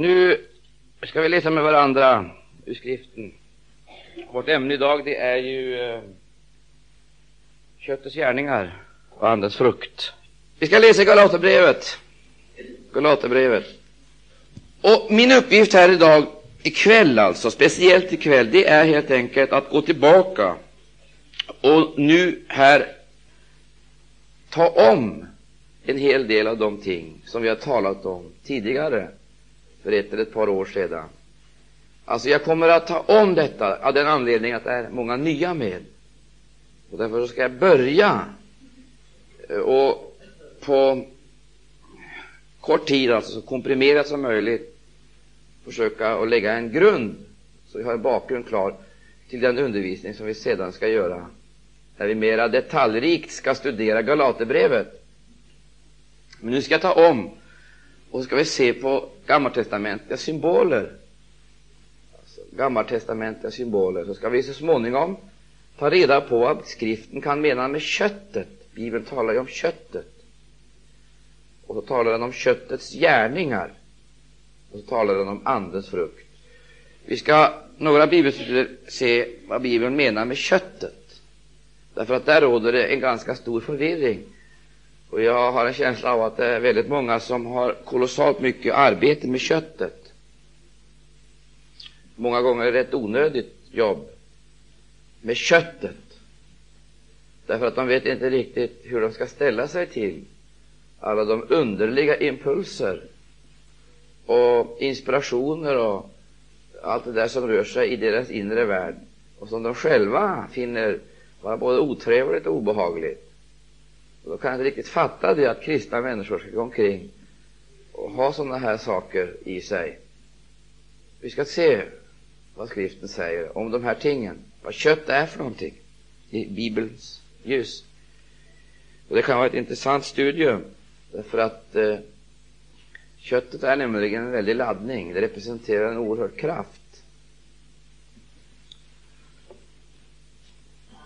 Nu ska vi läsa med varandra ur skriften. Vårt ämne idag det är ju eh, köttets gärningar och andens frukt. Vi ska läsa Galaterbrevet. Galaterbrevet. Och min uppgift här idag, ikväll alltså, speciellt ikväll, det är helt enkelt att gå tillbaka och nu här ta om en hel del av de ting som vi har talat om tidigare, för ett eller ett par år sedan. Alltså, jag kommer att ta om detta av den anledningen att det är många nya med. Och därför ska jag börja och på kort tid, alltså så komprimerat som möjligt, försöka att lägga en grund, så vi har en bakgrund klar till den undervisning som vi sedan ska göra, där vi mera detaljrikt ska studera Galaterbrevet. Men nu ska jag ta om och så ska vi se på gammaltestamentliga symboler. Alltså, gammaltestamentliga symboler. Så ska vi så småningom ta reda på vad skriften kan mena med köttet. Bibeln talar ju om köttet. Och så talar den om köttets gärningar. Och så talar den om andens frukt. Vi ska några bibelstudier se vad Bibeln menar med köttet. Därför att där råder det en ganska stor förvirring. Och jag har en känsla av att det är väldigt många som har kolossalt mycket arbete med köttet. Många gånger är det ett onödigt jobb med köttet. Därför att de vet inte riktigt hur de ska ställa sig till alla de underliga impulser och inspirationer och allt det där som rör sig i deras inre värld och som de själva finner vara både otrevligt och obehagligt. Och då kan jag inte riktigt fatta det att kristna människor ska gå omkring och ha sådana här saker i sig. Vi ska se vad skriften säger om de här tingen, vad kött är för någonting i Bibelns ljus. Och Det kan vara ett intressant studium, därför att eh, köttet är nämligen en väldig laddning. Det representerar en oerhörd kraft.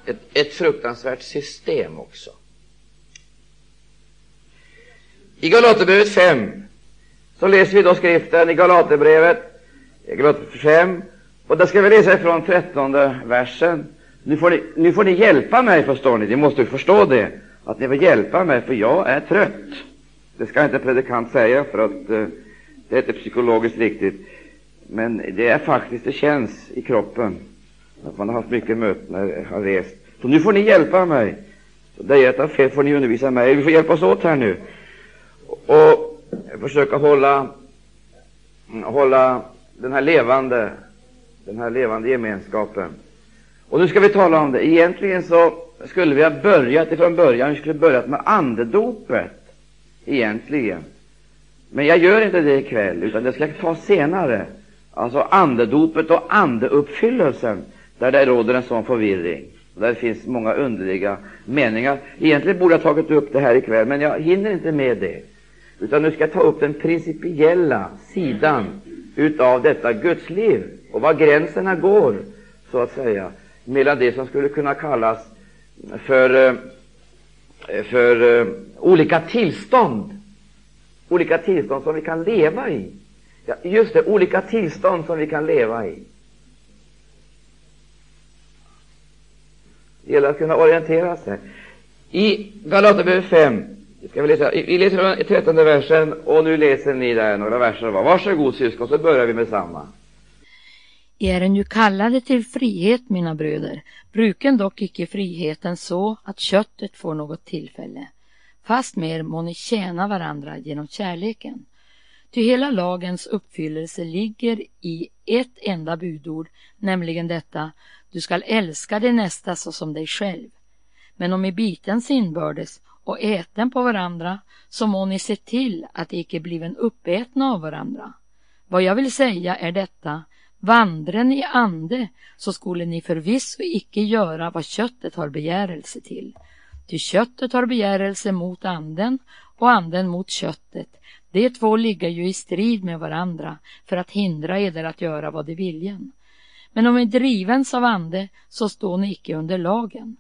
Ett, ett fruktansvärt system också. I Galaterbrevet 5 så läser vi då skriften i Galaterbrevet, Galaterbrevet 5, och där ska vi läsa ifrån 13 versen. Nu får, ni, nu får ni hjälpa mig, förstår ni. Ni måste förstå det, att ni får hjälpa mig, för jag är trött. Det ska inte predikant säga, för att uh, det är inte psykologiskt riktigt. Men det är faktiskt, det känns i kroppen att man har haft mycket möten när har rest. Så nu får ni hjälpa mig. Så det är ett fel får ni undervisa mig. Vi får hjälpas åt här nu och försöka hålla, hålla den här levande, den här levande gemenskapen. Och nu ska vi tala om det. Egentligen så skulle vi ha börjat ifrån början. Vi skulle börjat med andedopet, egentligen. Men jag gör inte det ikväll, utan det ska jag ta senare. Alltså andedopet och andeuppfyllelsen, där det råder en sån förvirring. Där det finns många underliga meningar. Egentligen borde jag ha tagit upp det här ikväll, men jag hinner inte med det utan nu ska jag ta upp den principiella sidan utav detta gudsliv och var gränserna går, så att säga, mellan det som skulle kunna kallas för, eh, för eh, olika tillstånd, olika tillstånd som vi kan leva i. Ja, just det, olika tillstånd som vi kan leva i. Det gäller att kunna orientera sig. I Galaterbrevet 5 Ska vi, läsa? vi läser den trettonde versen, och nu läser ni där några verser. Varsågod syskon, så börjar vi med samma. Er är ju kallade till frihet, mina bröder. Bruken dock icke friheten så att köttet får något tillfälle. Fast mer må ni tjäna varandra genom kärleken. Ty hela lagens uppfyllelse ligger i ett enda budord, nämligen detta, du skall älska din nästa såsom dig själv. Men om i bitens inbördes och äten på varandra, så må ni se till att de icke bliven uppätna av varandra. Vad jag vill säga är detta, vandren i ande, så skulle ni förvisso icke göra vad köttet har begärelse till. Ty köttet har begärelse mot anden och anden mot köttet. De två ligger ju i strid med varandra för att hindra eder att göra vad de viljen. Men om ni drivens av ande, så står ni icke under lagen.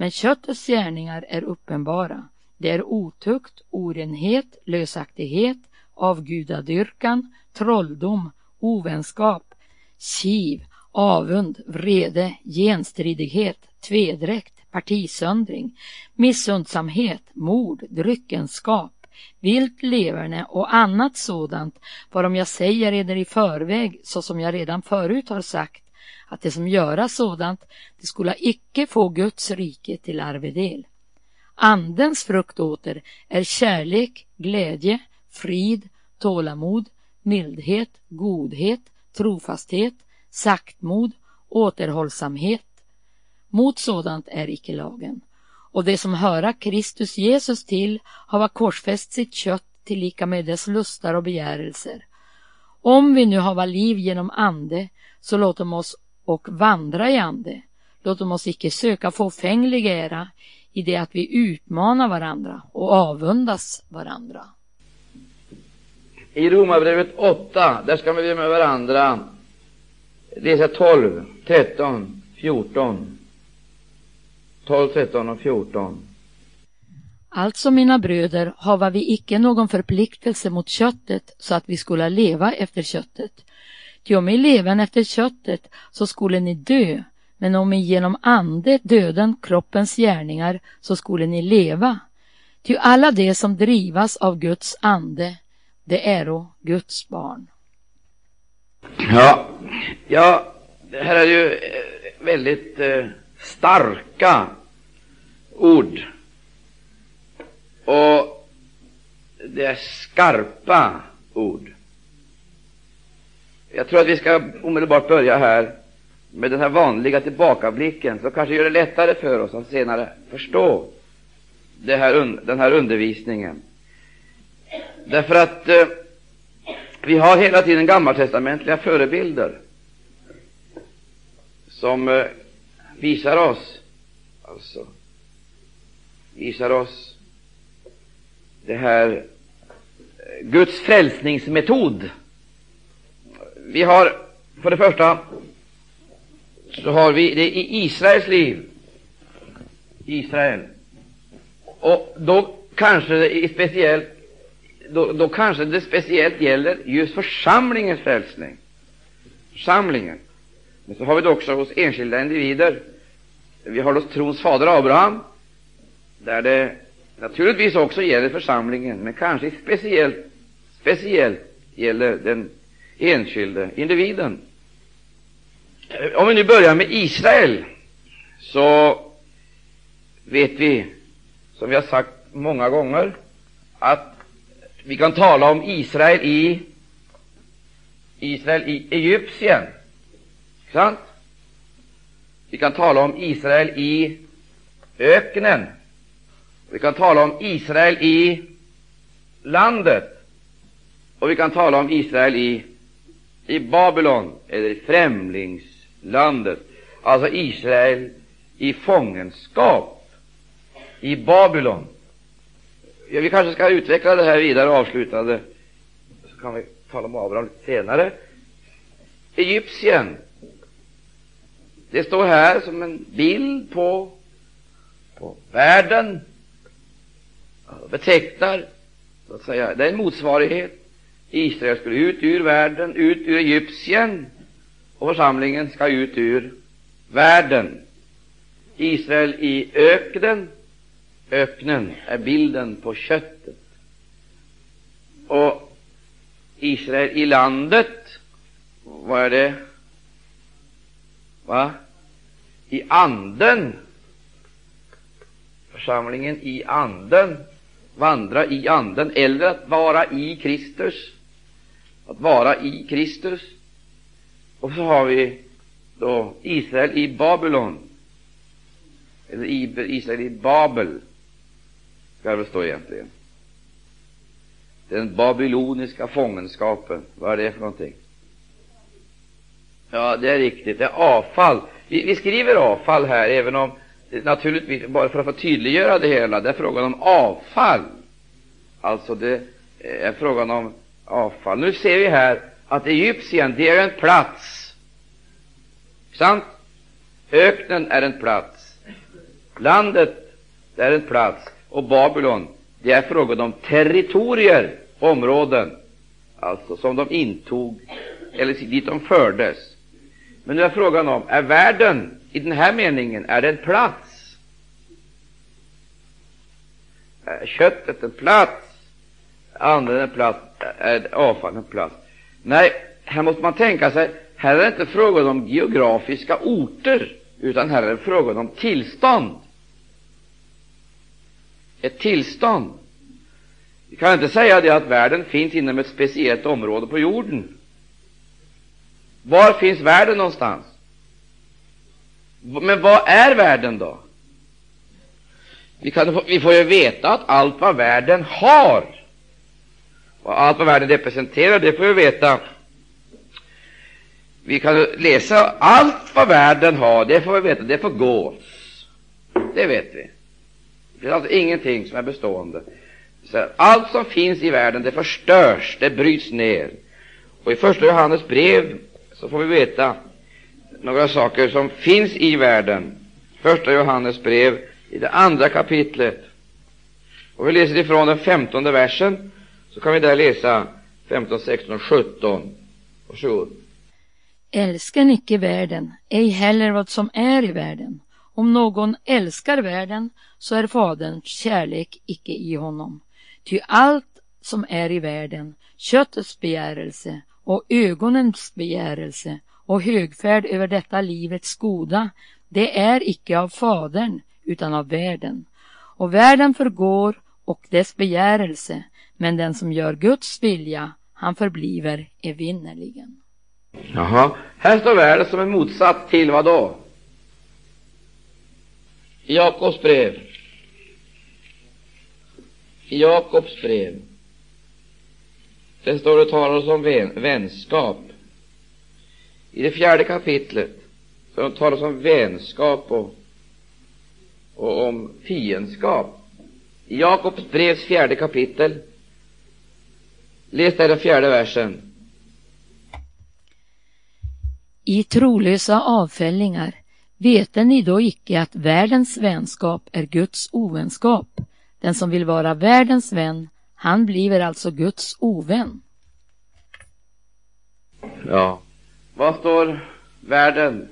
Men köttets gärningar är uppenbara. Det är otukt, orenhet, lösaktighet, avgudadyrkan, trolldom, ovänskap, kiv, avund, vrede, genstridighet, tvedräkt, partisöndring, missundsamhet, mord, dryckenskap, vilt leverne och annat sådant varom jag säger eder i förväg så som jag redan förut har sagt att det som göra sådant det skola icke få Guds rike till arvedel. Andens frukt åter är kärlek, glädje, frid, tålamod, mildhet, godhet, trofasthet, saktmod, återhållsamhet. Mot sådant är icke lagen. Och det som höra Kristus Jesus till hava korsfäst sitt kött tillika med dess lustar och begärelser. Om vi nu hava liv genom ande, så låt oss och vandra i ande. Låt oss icke söka fåfänglig ära i det att vi utmanar varandra och avundas varandra. I Romarbrevet 8, där ska vi med varandra läsa 12, 13, 14. 12, 13 och 14. Alltså, mina bröder, hava vi icke någon förpliktelse mot köttet så att vi skulle leva efter köttet. Ty om I leven efter köttet så skulle ni dö, men om I genom ande döden kroppens gärningar så skulle ni leva. Ty alla de som drivas av Guds ande, det äro Guds barn. Ja, ja, det här är ju eh, väldigt eh, starka ord. Och det är skarpa ord. Jag tror att vi ska omedelbart börja här med den här vanliga tillbakablicken, som kanske gör det lättare för oss att senare förstå här, den här undervisningen. Därför att eh, vi har hela tiden gammaltestamentliga förebilder som eh, visar oss, alltså, visar oss det här eh, Guds frälsningsmetod. Vi har för det första så har vi det i Israels liv. Israel. Och då kanske det speciellt då, då kanske det speciellt gäller just församlingens frälsning. Församlingen. Men så har vi det också hos enskilda individer. Vi har hos trons fader Abraham, där det naturligtvis också gäller församlingen, men kanske speciellt, speciellt gäller den enskilde individen. Eh, om vi nu börjar med Israel, så vet vi, som vi har sagt många gånger, att vi kan tala om Israel i Israel i Egypten. Sant? Vi kan tala om Israel i öknen. Vi kan tala om Israel i landet. Och vi kan tala om Israel i, i Babylon, eller i främlingslandet. Alltså Israel i fångenskap i Babylon. Ja, vi kanske ska utveckla det här vidare och avsluta det. Så kan vi tala om Abraham lite senare. Egyptien. Det står här som en bild på, på världen. Betecknar, så att säga, det är en motsvarighet. Israel skulle ut ur världen, ut ur Egypten, och församlingen ska ut ur världen. Israel i öknen, Öknen är bilden på köttet. Och Israel i landet, vad är det? Va? I anden. Församlingen i anden, vandra i anden, eller att vara i Kristus. Att vara i Kristus. Och så har vi då Israel i Babylon, eller Israel i Babel ska det väl stå egentligen. Den babyloniska fångenskapen, vad är det för någonting? Ja, det är riktigt, det är avfall. Vi, vi skriver avfall här, även om naturligtvis, bara för att få tydliggöra det hela, det är frågan om avfall. Alltså, det är frågan om avfall. Nu ser vi här att Egypten, det är en plats. Sant? Öknen är en plats. Landet, det är en plats och Babylon, det är frågan om territorier, områden, alltså som de intog, eller dit de fördes. Men nu är frågan om, är världen i den här meningen, är det en plats? Är köttet en plats? Anden en plats? Avfall plats? Nej, här måste man tänka sig, här är det inte frågan om geografiska orter, utan här är det frågan om tillstånd. Ett tillstånd. Vi kan inte säga det att världen finns inom ett speciellt område på jorden. Var finns världen någonstans? Men vad är världen då? Vi, kan, vi får ju veta att allt vad världen har, och allt vad världen representerar, det får vi veta. Vi kan läsa allt vad världen har, det får vi veta, det får gå. Det vet vi. Det finns alltså ingenting som är bestående. Så allt som finns i världen, det förstörs, det bryts ner. Och i första Johannes brev så får vi veta några saker som finns i världen. Första Johannes brev i det andra kapitlet. Och vi läser ifrån den femtonde versen, så kan vi där läsa 15, 16 och 17. Varsågod. Älsken icke världen, ej heller vad som är i världen. Om någon älskar världen, så är Faderns kärlek icke i honom. Ty allt som är i världen, köttets begärelse och ögonens begärelse och högfärd över detta livets goda, det är icke av Fadern utan av världen. Och världen förgår och dess begärelse, men den som gör Guds vilja, han förbliver evinnerligen. Jaha, här står världen som en motsats till vad då? I Jakobs brev. I Jakobs brev. Det står det talas om vän, vänskap. I det fjärde kapitlet så talas om vänskap och, och om fiendskap. I Jakobs brevs fjärde kapitel, läs där den fjärde versen. I trolösa avfällingar vete ni då icke att världens vänskap är Guds ovänskap? Den som vill vara världens vän, han bliver alltså Guds ovän. Ja, vad står världen?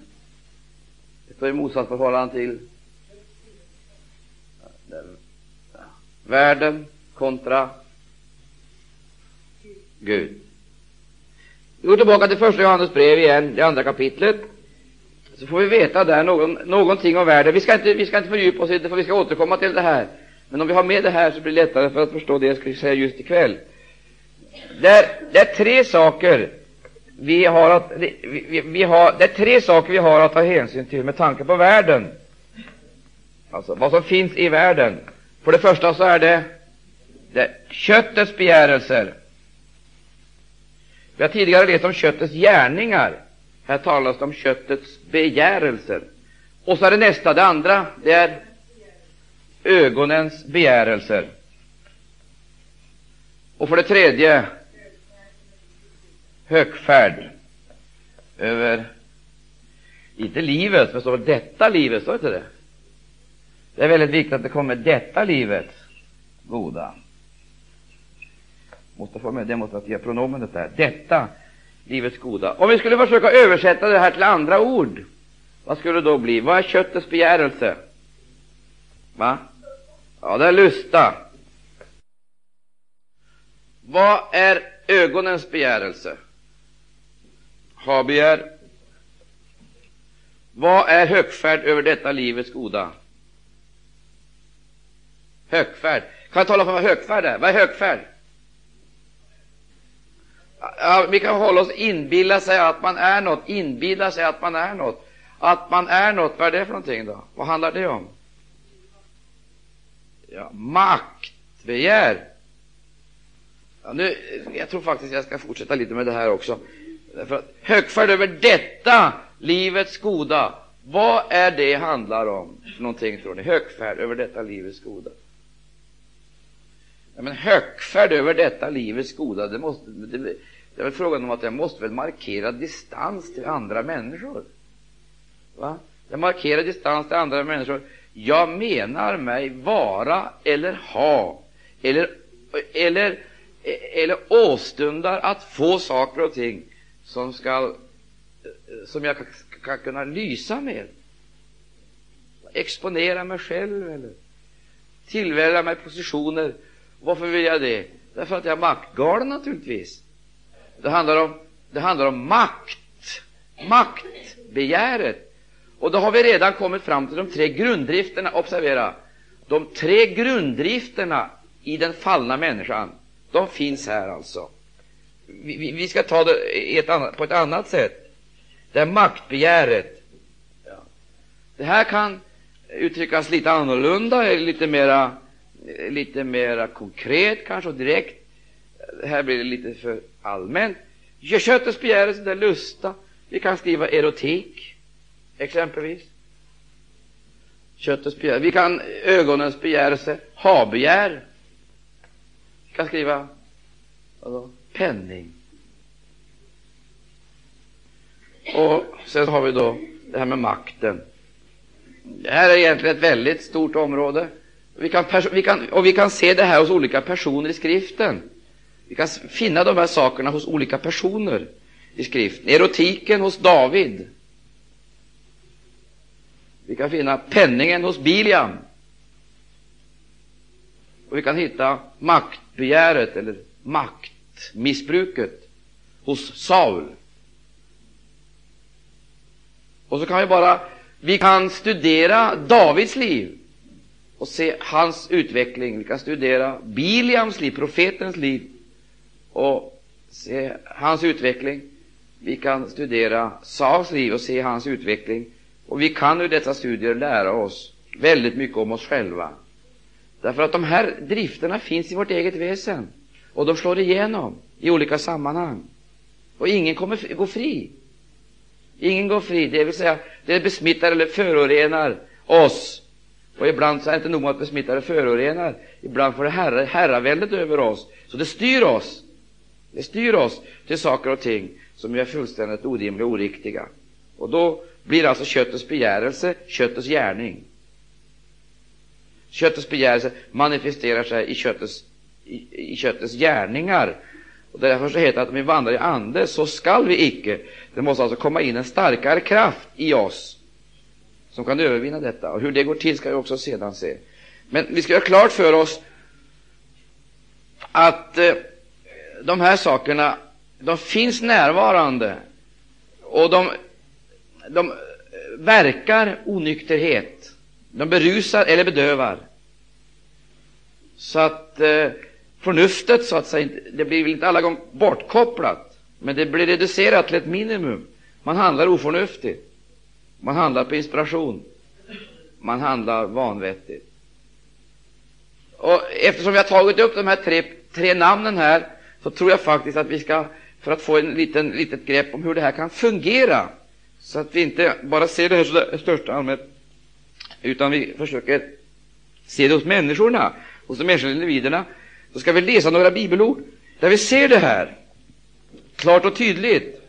Det står i motsatsförhållande till världen kontra Gud. Vi går tillbaka till första Johannes brev igen, det andra kapitlet. Så får vi veta där någon, någonting om världen. Vi ska, inte, vi ska inte fördjupa oss i det, för vi ska återkomma till det här. Men om vi har med det här så blir det lättare för att förstå det jag ska säga just ikväll. Det är, det är tre saker vi har att, vi, vi, vi har, det är tre saker vi har att ta hänsyn till med tanke på världen. Alltså vad som finns i världen. För det första så är det, det köttets begärelser. Vi har tidigare läst om köttets gärningar. Här talas det om köttets begärelser. Och så är det nästa, det andra, det är ögonens begärelser. Och för det tredje, högfärd över, inte livet, men så detta livet, står inte det? Det är väldigt viktigt att det kommer detta livet goda. Måste få med demonstrativa pronomenet där. Detta livets goda. Om vi skulle försöka översätta det här till andra ord, vad skulle det då bli? Vad är köttets begärelse? Va? Ja, det är lusta. Vad är ögonens begärelse? Ha-begär. Vad är högfärd över detta livets goda? Högfärd. Kan jag tala om vad högfärd är? Vad är högfärd? Ja, vi kan hålla oss inbilla sig att man är något, inbilla sig att man är något. Att man är något, vad är det för någonting då? Vad handlar det om? Ja, maktbegär. Ja, nu, jag tror faktiskt jag ska fortsätta lite med det här också. Att högfärd över detta livets goda, vad är det handlar om för någonting tror ni? Högfärd över detta livets goda. Ja, men högfärd över detta livets goda, det, måste, det, det är väl frågan om att jag måste väl markera distans till andra människor. Va? Jag markerar distans till andra människor. Jag menar mig vara eller ha eller, eller, eller åstundar att få saker och ting som, ska, som jag kan kunna lysa med. Exponera mig själv eller tillvälla mig positioner. Varför vill jag det? Därför att jag är maktgalen naturligtvis. Det handlar om, det handlar om makt, maktbegäret. Och då har vi redan kommit fram till de tre grunddrifterna. Observera, de tre grunddrifterna i den fallna människan, de finns här alltså. Vi, vi ska ta det ett annat, på ett annat sätt. Det är maktbegäret. Det här kan uttryckas lite annorlunda, lite mera, lite mera konkret kanske och direkt. Här blir lite för allmänt. Köttets begärelse, det är lusta. Vi kan skriva erotik, exempelvis. Köttets begär. Vi kan ögonens begärelse, habegär. Vi kan skriva alltså, penning. Och sen har vi då det här med makten. Det här är egentligen ett väldigt stort område. Vi kan, vi kan, och vi kan se det här hos olika personer i skriften. Vi kan finna de här sakerna hos olika personer i skriften. Erotiken hos David. Vi kan finna penningen hos Biliam. Och vi kan hitta maktbegäret eller maktmissbruket hos Saul. Och så kan vi bara vi kan studera Davids liv och se hans utveckling. Vi kan studera Biliams liv, profetens liv, och se hans utveckling. Vi kan studera Sauls liv och se hans utveckling. Och vi kan ur dessa studier lära oss väldigt mycket om oss själva. Därför att de här drifterna finns i vårt eget väsen och de slår igenom i olika sammanhang. Och ingen kommer gå fri. Ingen går fri, det vill säga det besmittar eller förorenar oss. Och ibland så är det inte nog med att besmitta eller förorenar, ibland får det herra, herraväldet över oss, så det styr oss. Det styr oss till saker och ting som är fullständigt orimliga och oriktiga. Och då blir alltså köttets begärelse köttets gärning. Köttets begärelse manifesterar sig i köttets, i, i köttets gärningar. Och därför så heter det att om vi vandrar i ande så skall vi icke. Det måste alltså komma in en starkare kraft i oss som kan övervinna detta. Och hur det går till ska vi också sedan se. Men vi ska göra klart för oss att eh, de här sakerna, de finns närvarande och de, de verkar onykterhet. De berusar eller bedövar. Så att eh, förnuftet, så att säga, det blir väl inte alla gånger bortkopplat, men det blir reducerat till ett minimum. Man handlar oförnuftigt. Man handlar på inspiration. Man handlar vanvettigt. Och eftersom vi har tagit upp de här tre, tre namnen här, så tror jag faktiskt att vi ska, för att få en liten, litet grepp om hur det här kan fungera, så att vi inte bara ser det här i största allmänhet, utan vi försöker se det hos människorna, hos de enskilda individerna, så ska vi läsa några bibelord där vi ser det här klart och tydligt.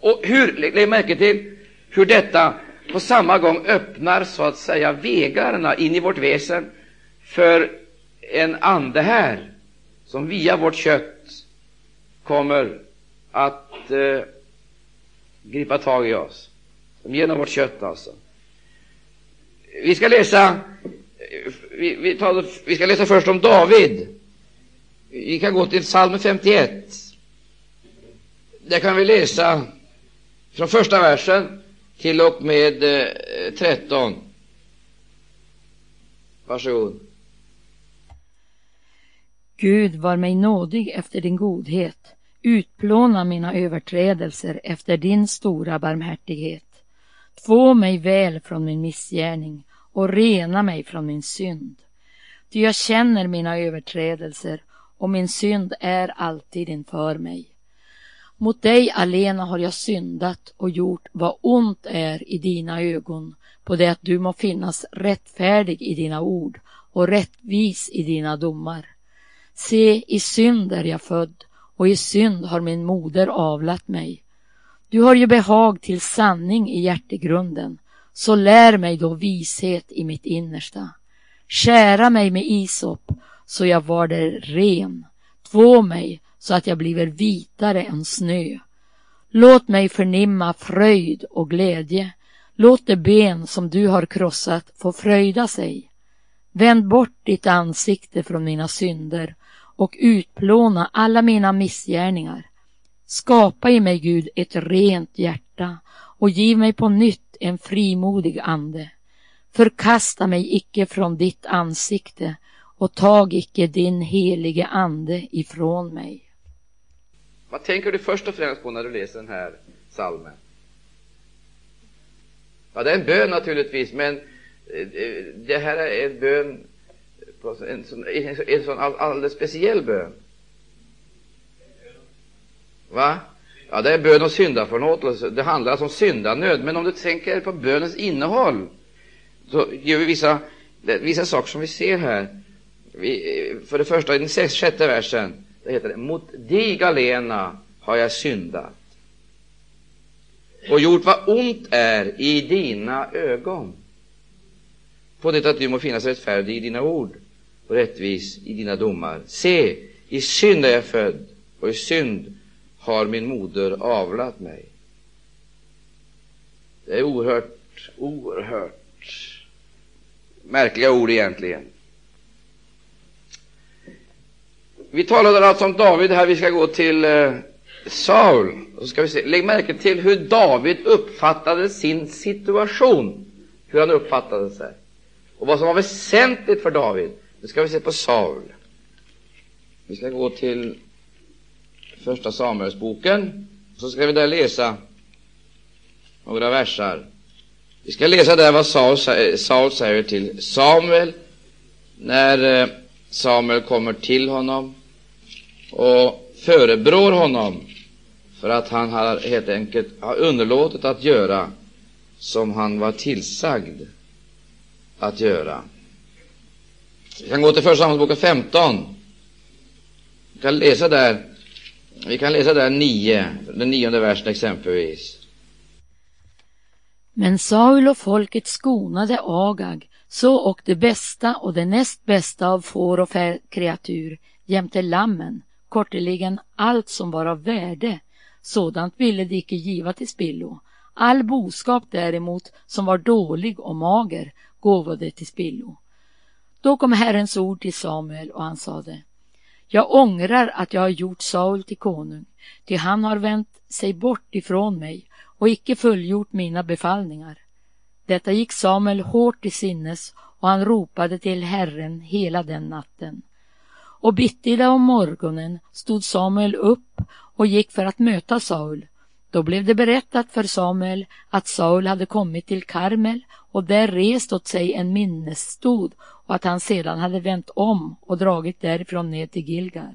Och hur, lägg märke till hur detta på samma gång öppnar så att säga vägarna in i vårt väsen för en ande här som via vårt kött kommer att eh, gripa tag i oss. Genom vårt kött alltså. Vi ska läsa eh, vi, vi, tar, vi ska läsa först om David. Vi kan gå till psalm 51. Där kan vi läsa från första versen till och med eh, 13. Varsågod. Gud, var mig nådig efter din godhet. Utplåna mina överträdelser efter din stora barmhärtighet. Två mig väl från min missgärning och rena mig från min synd. Ty jag känner mina överträdelser och min synd är alltid inför mig. Mot dig alena har jag syndat och gjort vad ont är i dina ögon på det att du må finnas rättfärdig i dina ord och rättvis i dina domar. Se, i synd är jag född och i synd har min moder avlat mig. Du har ju behag till sanning i hjärtegrunden, så lär mig då vishet i mitt innersta. Skära mig med isop så jag var där ren, två mig så att jag bliver vitare än snö. Låt mig förnimma fröjd och glädje. Låt det ben som du har krossat få fröjda sig. Vänd bort ditt ansikte från mina synder och utplåna alla mina missgärningar. Skapa i mig, Gud, ett rent hjärta och giv mig på nytt en frimodig ande. Förkasta mig icke från ditt ansikte och tag icke din helige ande ifrån mig. Vad tänker du först och främst på när du läser den här salmen? Ja, det är en bön naturligtvis, men eh, det här är en bön, en sån, en sån alldeles speciell bön. Va? Ja, det är bön om syndaförlåtelse. Det handlar alltså om syndanöd. Men om du tänker på bönens innehåll, så gör vi vissa, vissa saker som vi ser här. Vi, för det första, i den sjätte versen, det heter det, mot dig alena har jag syndat och gjort vad ont är i dina ögon, på det att du må finnas rättfärdig i dina ord och rättvis i dina domar. Se, i synd är jag född, och i synd har min moder avlat mig. Det är oerhört, oerhört märkliga ord egentligen. Vi talade alltså om David här, vi ska gå till eh, Saul. Så ska vi se. Lägg märke till hur David uppfattade sin situation, hur han uppfattade sig. Och vad som var väsentligt för David, nu ska vi se på Saul. Vi ska gå till Första Samuelsboken, så ska vi där läsa några versar. Vi ska läsa där vad Saul, Saul säger till Samuel när eh, Samuel kommer till honom och förebrår honom för att han har helt enkelt har underlåtit att göra som han var tillsagd att göra. Vi kan gå till Första Samuelsboken 15. Vi kan läsa där vi kan läsa där 9, den nionde versen exempelvis. Men Saul och folket skonade Agag, så och det bästa och det näst bästa av får och kreatur jämte lammen, korteligen allt som var av värde, sådant ville de icke giva till spillo. All boskap däremot som var dålig och mager gåvade till spillo. Då kom Herrens ord till Samuel och han sade jag ångrar att jag har gjort Saul till konung, ty han har vänt sig bort ifrån mig och icke fullgjort mina befallningar. Detta gick Samuel hårt i sinnes och han ropade till Herren hela den natten. Och bittida om morgonen stod Samuel upp och gick för att möta Saul. Då blev det berättat för Samuel att Saul hade kommit till Karmel och där rest åt sig en minnesstod och att han sedan hade vänt om och dragit därifrån ner till Gilgal.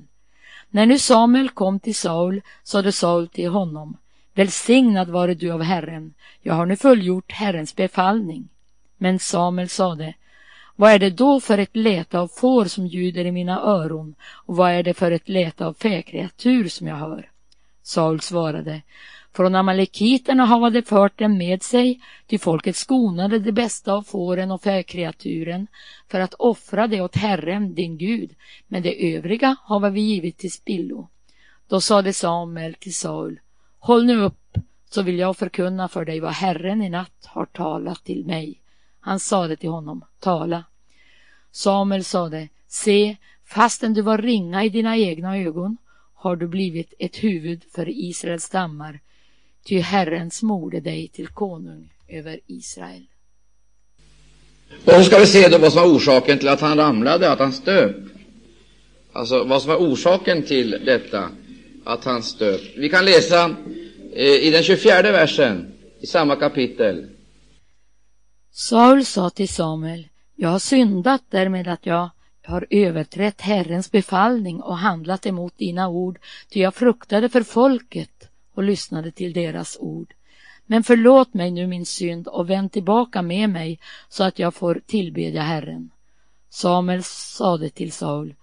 När nu Samuel kom till Saul sade Saul till honom Välsignad vare du av Herren, jag har nu fullgjort Herrens befallning. Men Samuel sade Vad är det då för ett läte av får som ljuder i mina öron och vad är det för ett läte av fäkreatur som jag hör? Saul svarade från amalekiterna havade fört dem med sig, till folket skonade det bästa av fåren och fäkreaturen för att offra det åt Herren, din Gud, men det övriga hava vi givit till spillo. Då sade Samuel till Saul, håll nu upp, så vill jag förkunna för dig vad Herren i natt har talat till mig. Han sade till honom, tala. Samuel sade, se, fastän du var ringa i dina egna ögon har du blivit ett huvud för Israels stammar ty Herren smorde dig till konung över Israel. Och så ska vi se då vad som var orsaken till att han ramlade, att han stöp. Alltså vad som var orsaken till detta, att han stöp. Vi kan läsa eh, i den 24 versen i samma kapitel. Saul sa till Samuel, jag har syndat därmed att jag har överträtt Herrens befallning och handlat emot dina ord, ty jag fruktade för folket och lyssnade till deras ord. Men förlåt mig nu min synd och vänd tillbaka med mig så att jag får tillbedja Herren. Samuel sade till Saul,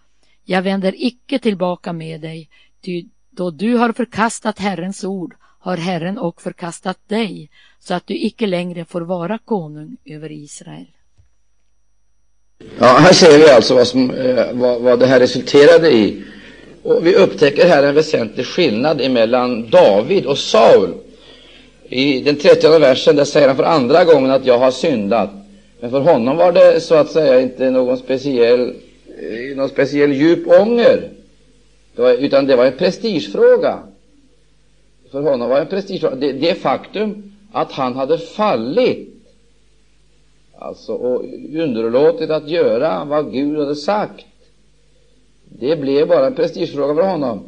jag vänder icke tillbaka med dig, ty då du har förkastat Herrens ord har Herren och förkastat dig, så att du icke längre får vara konung över Israel. Ja, här ser vi alltså vad, som, eh, vad, vad det här resulterade i. Och vi upptäcker här en väsentlig skillnad mellan David och Saul. I den trettionde versen där säger han för andra gången att jag har syndat. Men för honom var det så att säga inte någon speciell, eh, någon speciell djup ånger, det var, utan det var en prestigefråga. För honom var det en prestigefråga. Det, det faktum att han hade fallit alltså, och underlåtit att göra vad Gud hade sagt, det blev bara en prestigefråga för honom.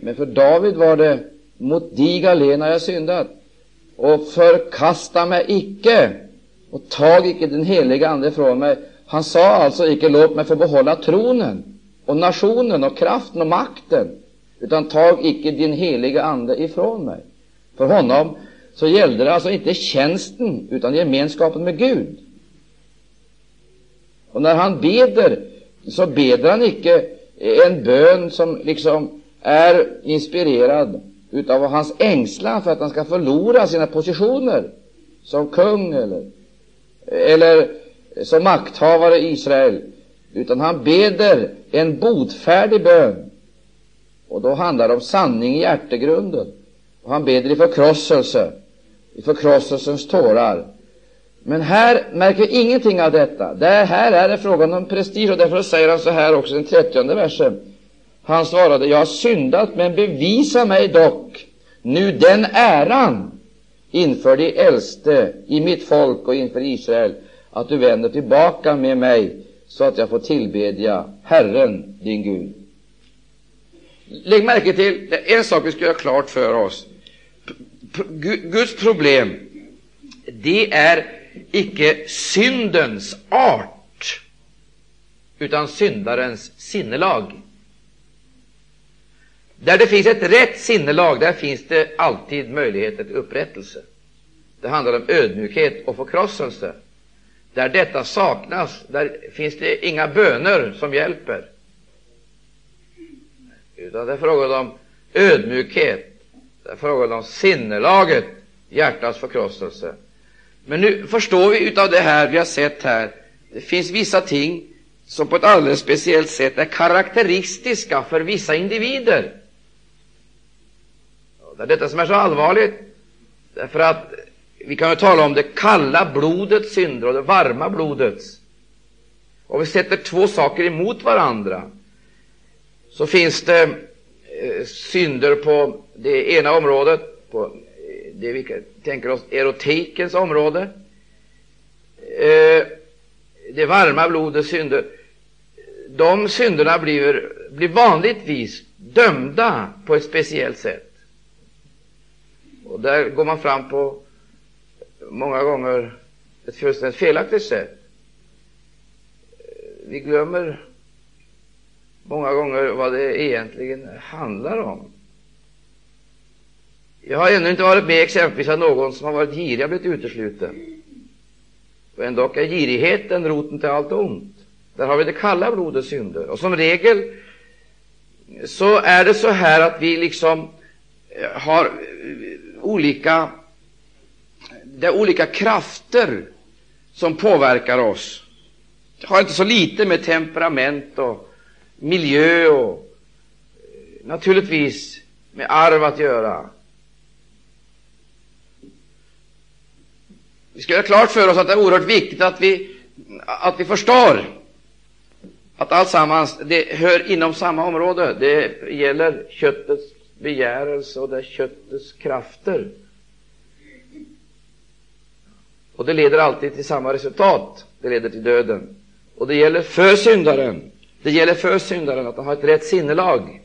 Men för David var det mot dig allena har jag syndat, och förkasta mig icke, och tag icke den heliga Ande från mig. Han sa alltså icke låt mig få behålla tronen och nationen och kraften och makten, utan tag icke din heliga Ande ifrån mig. För honom så gällde det alltså inte tjänsten, utan gemenskapen med Gud. Och när han beder, så beder han icke en bön som liksom är inspirerad utav hans ängslan för att han ska förlora sina positioner som kung eller, eller som makthavare i Israel, utan han beder en botfärdig bön. Och då handlar det om sanning i hjärtegrunden. Och han beder i förkrosselse, i förkrosselsens tårar. Men här märker vi ingenting av detta. Det här är det frågan om prestige, och därför säger han så här också i den trettionde versen. Han svarade, jag har syndat, men bevisa mig dock nu den äran inför de äldste i mitt folk och inför Israel, att du vänder tillbaka med mig så att jag får tillbedja Herren, din Gud. Lägg märke till en sak vi ska göra klart för oss. Guds problem, det är icke syndens art, utan syndarens sinnelag. Där det finns ett rätt sinnelag, där finns det alltid möjligheter till upprättelse. Det handlar om ödmjukhet och förkrosselse. Där detta saknas, där finns det inga böner som hjälper. Utan det är frågan om ödmjukhet, det är frågan om sinnelaget, hjärtats förkrosselse. Men nu förstår vi utav det här vi har sett här, det finns vissa ting som på ett alldeles speciellt sätt är karaktäristiska för vissa individer. Det är detta som är så allvarligt, därför att vi kan ju tala om det kalla blodets synder och det varma blodets. Om vi sätter två saker emot varandra, så finns det eh, synder på det ena området, på det vi tänker oss erotikens område. Eh, det varma blodets synder, de synderna blir, blir vanligtvis dömda på ett speciellt sätt. Och där går man fram på många gånger ett fullständigt felaktigt sätt. Vi glömmer många gånger vad det egentligen handlar om. Jag har ännu inte varit med exempelvis att någon som har varit girig har blivit utesluten. Och ändå är girigheten roten till allt ont. Där har vi det kalla blodets synder. Och som regel så är det så här att vi liksom eh, har eh, olika, det är olika krafter som påverkar oss. Det har inte så lite med temperament och miljö och eh, naturligtvis med arv att göra. Vi ska göra klart för oss att det är oerhört viktigt att vi, att vi förstår att alltsammans det hör inom samma område. Det gäller köttets begärelse och det är köttets krafter. Och det leder alltid till samma resultat. Det leder till döden. Och det gäller för syndaren. Det gäller för syndaren att han har ett rätt sinnelag.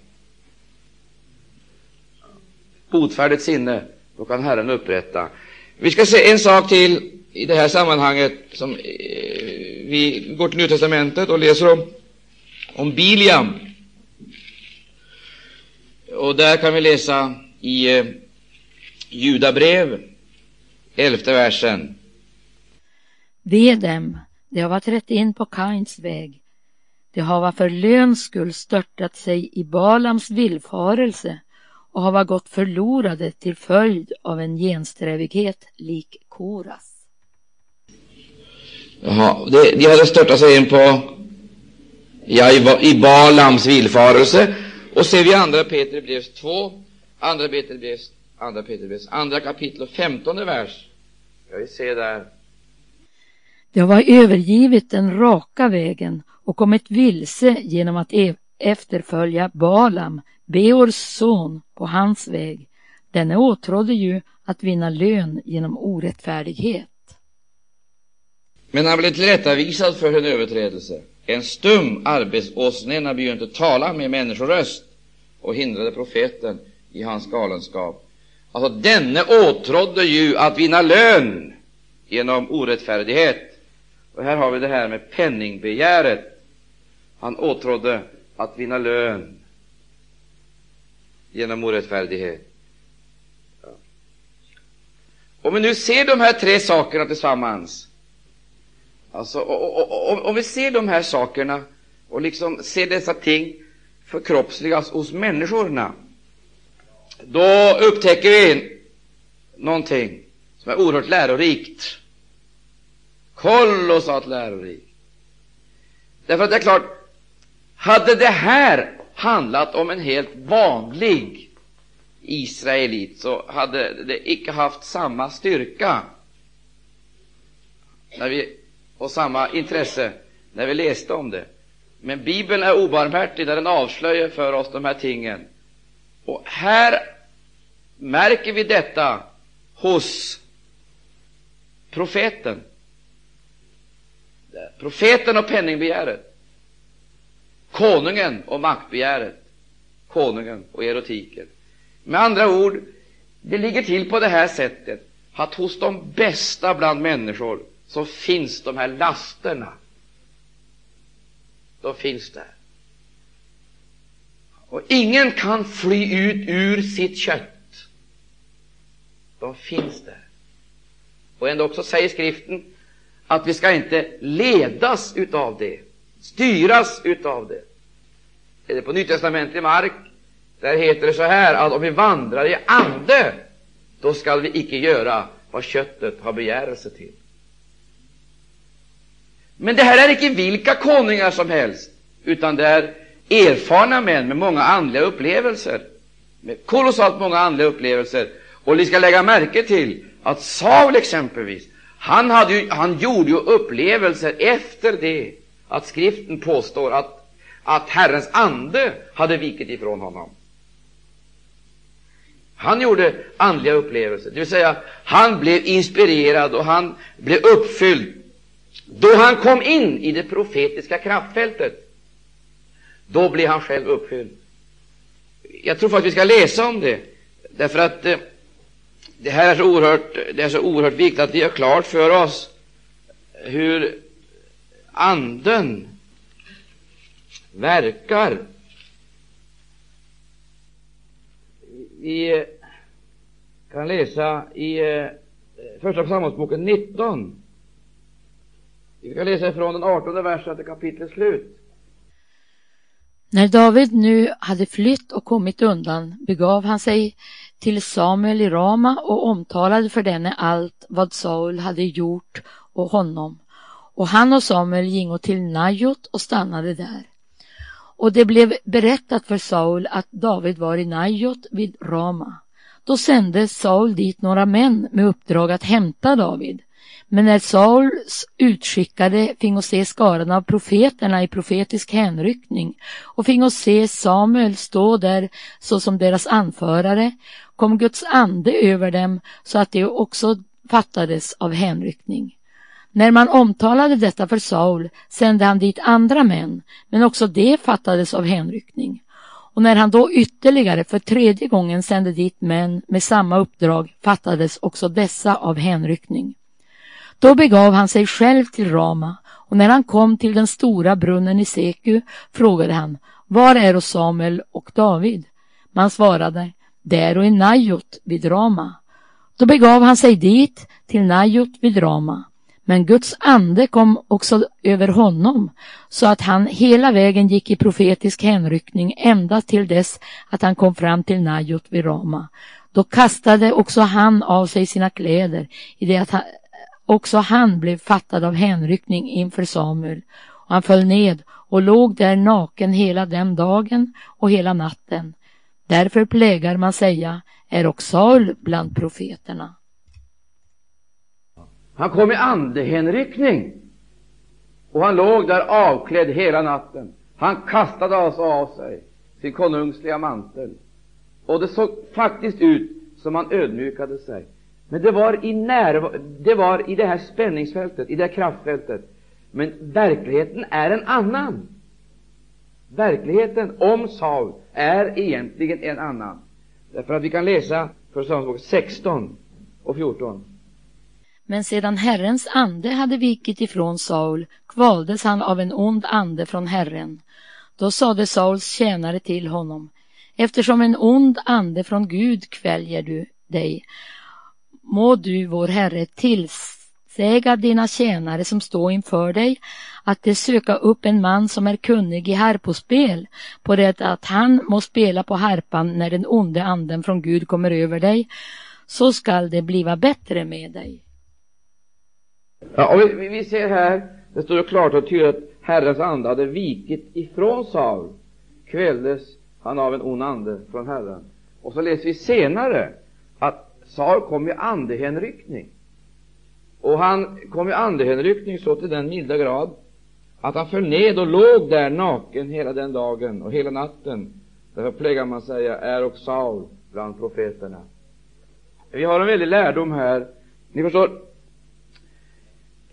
Botfärdigt sinne, då kan Herren upprätta. Vi ska se en sak till i det här sammanhanget. Som, eh, vi går till Nya Testamentet och läser om, om Biliam. Och där kan vi läsa i eh, Judabrev, elfte versen. Ve dem, de har trätt in på Kains väg. De hava för löns skull störtat sig i Balams villfarelse och hava gått förlorade till följd av en gensträvighet lik Koras. Jaha, de, de hade störtat sig in på ja, i, i Balams villfarelse Och ser vi andra Peter brevs 2, andra Peter brevs, andra Peter brevs, andra kapitel och femtonde vers. Ska vi se där. De har övergivit den raka vägen och kommit vilse genom att e- efterfölja Balam, Beors son, på hans väg. Denne åtrådde ju att vinna lön genom orättfärdighet. Men han blev tillrättavisad för sin överträdelse. En stum arbetsåsnena begynte tala med människoröst och hindrade profeten i hans galenskap. Alltså, denne åtrådde ju att vinna lön genom orättfärdighet. Och här har vi det här med penningbegäret. Han åtrådde att vinna lön genom orättfärdighet. Om vi nu ser de här tre sakerna tillsammans, alltså, och, och, och, om vi ser de här sakerna och liksom ser dessa ting förkroppsligas hos människorna, då upptäcker vi någonting som är oerhört lärorikt. Kolossalt lärorikt. Därför att det är klart, hade det här handlat om en helt vanlig israelit så hade det icke haft samma styrka när vi, och samma intresse när vi läste om det. Men Bibeln är obarmhärtig när den avslöjar för oss de här tingen. Och här märker vi detta hos profeten. Profeten och penningbegäret. Konungen och maktbegäret. Konungen och erotiken. Med andra ord, det ligger till på det här sättet att hos de bästa bland människor så finns de här lasterna. De finns där. Och ingen kan fly ut ur sitt kött. De finns där. Och ändå också säger skriften att vi ska inte ledas utav det, styras utav det eller på nytestamentlig mark där heter det så här att om vi vandrar i ande, då skall vi icke göra vad köttet har begärelse till. Men det här är icke vilka konungar som helst, utan det är erfarna män med många andliga upplevelser, med kolossalt många andliga upplevelser. Och ni ska lägga märke till att Saul exempelvis, han, hade ju, han gjorde ju upplevelser efter det att skriften påstår att, att Herrens ande hade vikit ifrån honom. Han gjorde andliga upplevelser, det vill säga han blev inspirerad och han blev uppfylld då han kom in i det profetiska kraftfältet. Då blev han själv uppfylld. Jag tror faktiskt vi ska läsa om det, därför att eh, det här är så oerhört, det är så oerhört viktigt att vi har klart för oss hur Anden verkar Vi kan läsa i eh, Första Samuelsboken 19. Vi kan läsa från den 18 versen till kapitlets slut. När David nu hade flytt och kommit undan begav han sig till Samuel i Rama och omtalade för denne allt vad Saul hade gjort och honom. Och han och Samuel gingo till Najot och stannade där. Och det blev berättat för Saul att David var i Najot vid Rama. Då sände Saul dit några män med uppdrag att hämta David. Men när Sauls utskickade fingo se skaran av profeterna i profetisk hänryckning och fingo se Samuel stå där såsom deras anförare kom Guds ande över dem så att de också fattades av hänryckning. När man omtalade detta för Saul sände han dit andra män, men också det fattades av hänryckning. Och när han då ytterligare för tredje gången sände dit män med samma uppdrag fattades också dessa av hänryckning. Då begav han sig själv till Rama och när han kom till den stora brunnen i Seku frågade han Var är Samuel och David? Man svarade Där och i Najot vid Rama. Då begav han sig dit till Najot vid Rama. Men Guds ande kom också över honom så att han hela vägen gick i profetisk hänryckning ända till dess att han kom fram till Najot vid Rama. Då kastade också han av sig sina kläder i det att han, också han blev fattad av hänryckning inför Samuel och han föll ned och låg där naken hela den dagen och hela natten. Därför plägar man säga, är också Saul bland profeterna. Han kom i andehänryckning och han låg där avklädd hela natten. Han kastade alltså av sig sin konungsliga mantel och det såg faktiskt ut som han ödmjukade sig. Men det var i närvaro, det var i det här spänningsfältet, i det här kraftfältet. Men verkligheten är en annan. Verkligheten om Saul är egentligen en annan. Därför att vi kan läsa Första Samuelsbok 16 och 14. Men sedan Herrens ande hade vikit ifrån Saul kvaldes han av en ond ande från Herren. Då sade Sauls tjänare till honom, eftersom en ond ande från Gud kväljer du dig, må du, vår Herre, tillsäga dina tjänare som står inför dig att de söka upp en man som är kunnig i harpospel på det att han må spela på harpan när den onde anden från Gud kommer över dig, så skall det bliva bättre med dig. Ja, och vi, vi ser här, det står klart och tydligt att Herrens ande hade vikit ifrån Saul, kvälldes han av en ond ande från Herren. Och så läser vi senare att Saul kom i andehänryckning. Och han kom i andehänryckning så till den milda grad att han föll ned och låg där naken hela den dagen och hela natten. Därför plägar man säga, är och Saul bland profeterna. Vi har en väldig lärdom här. Ni förstår,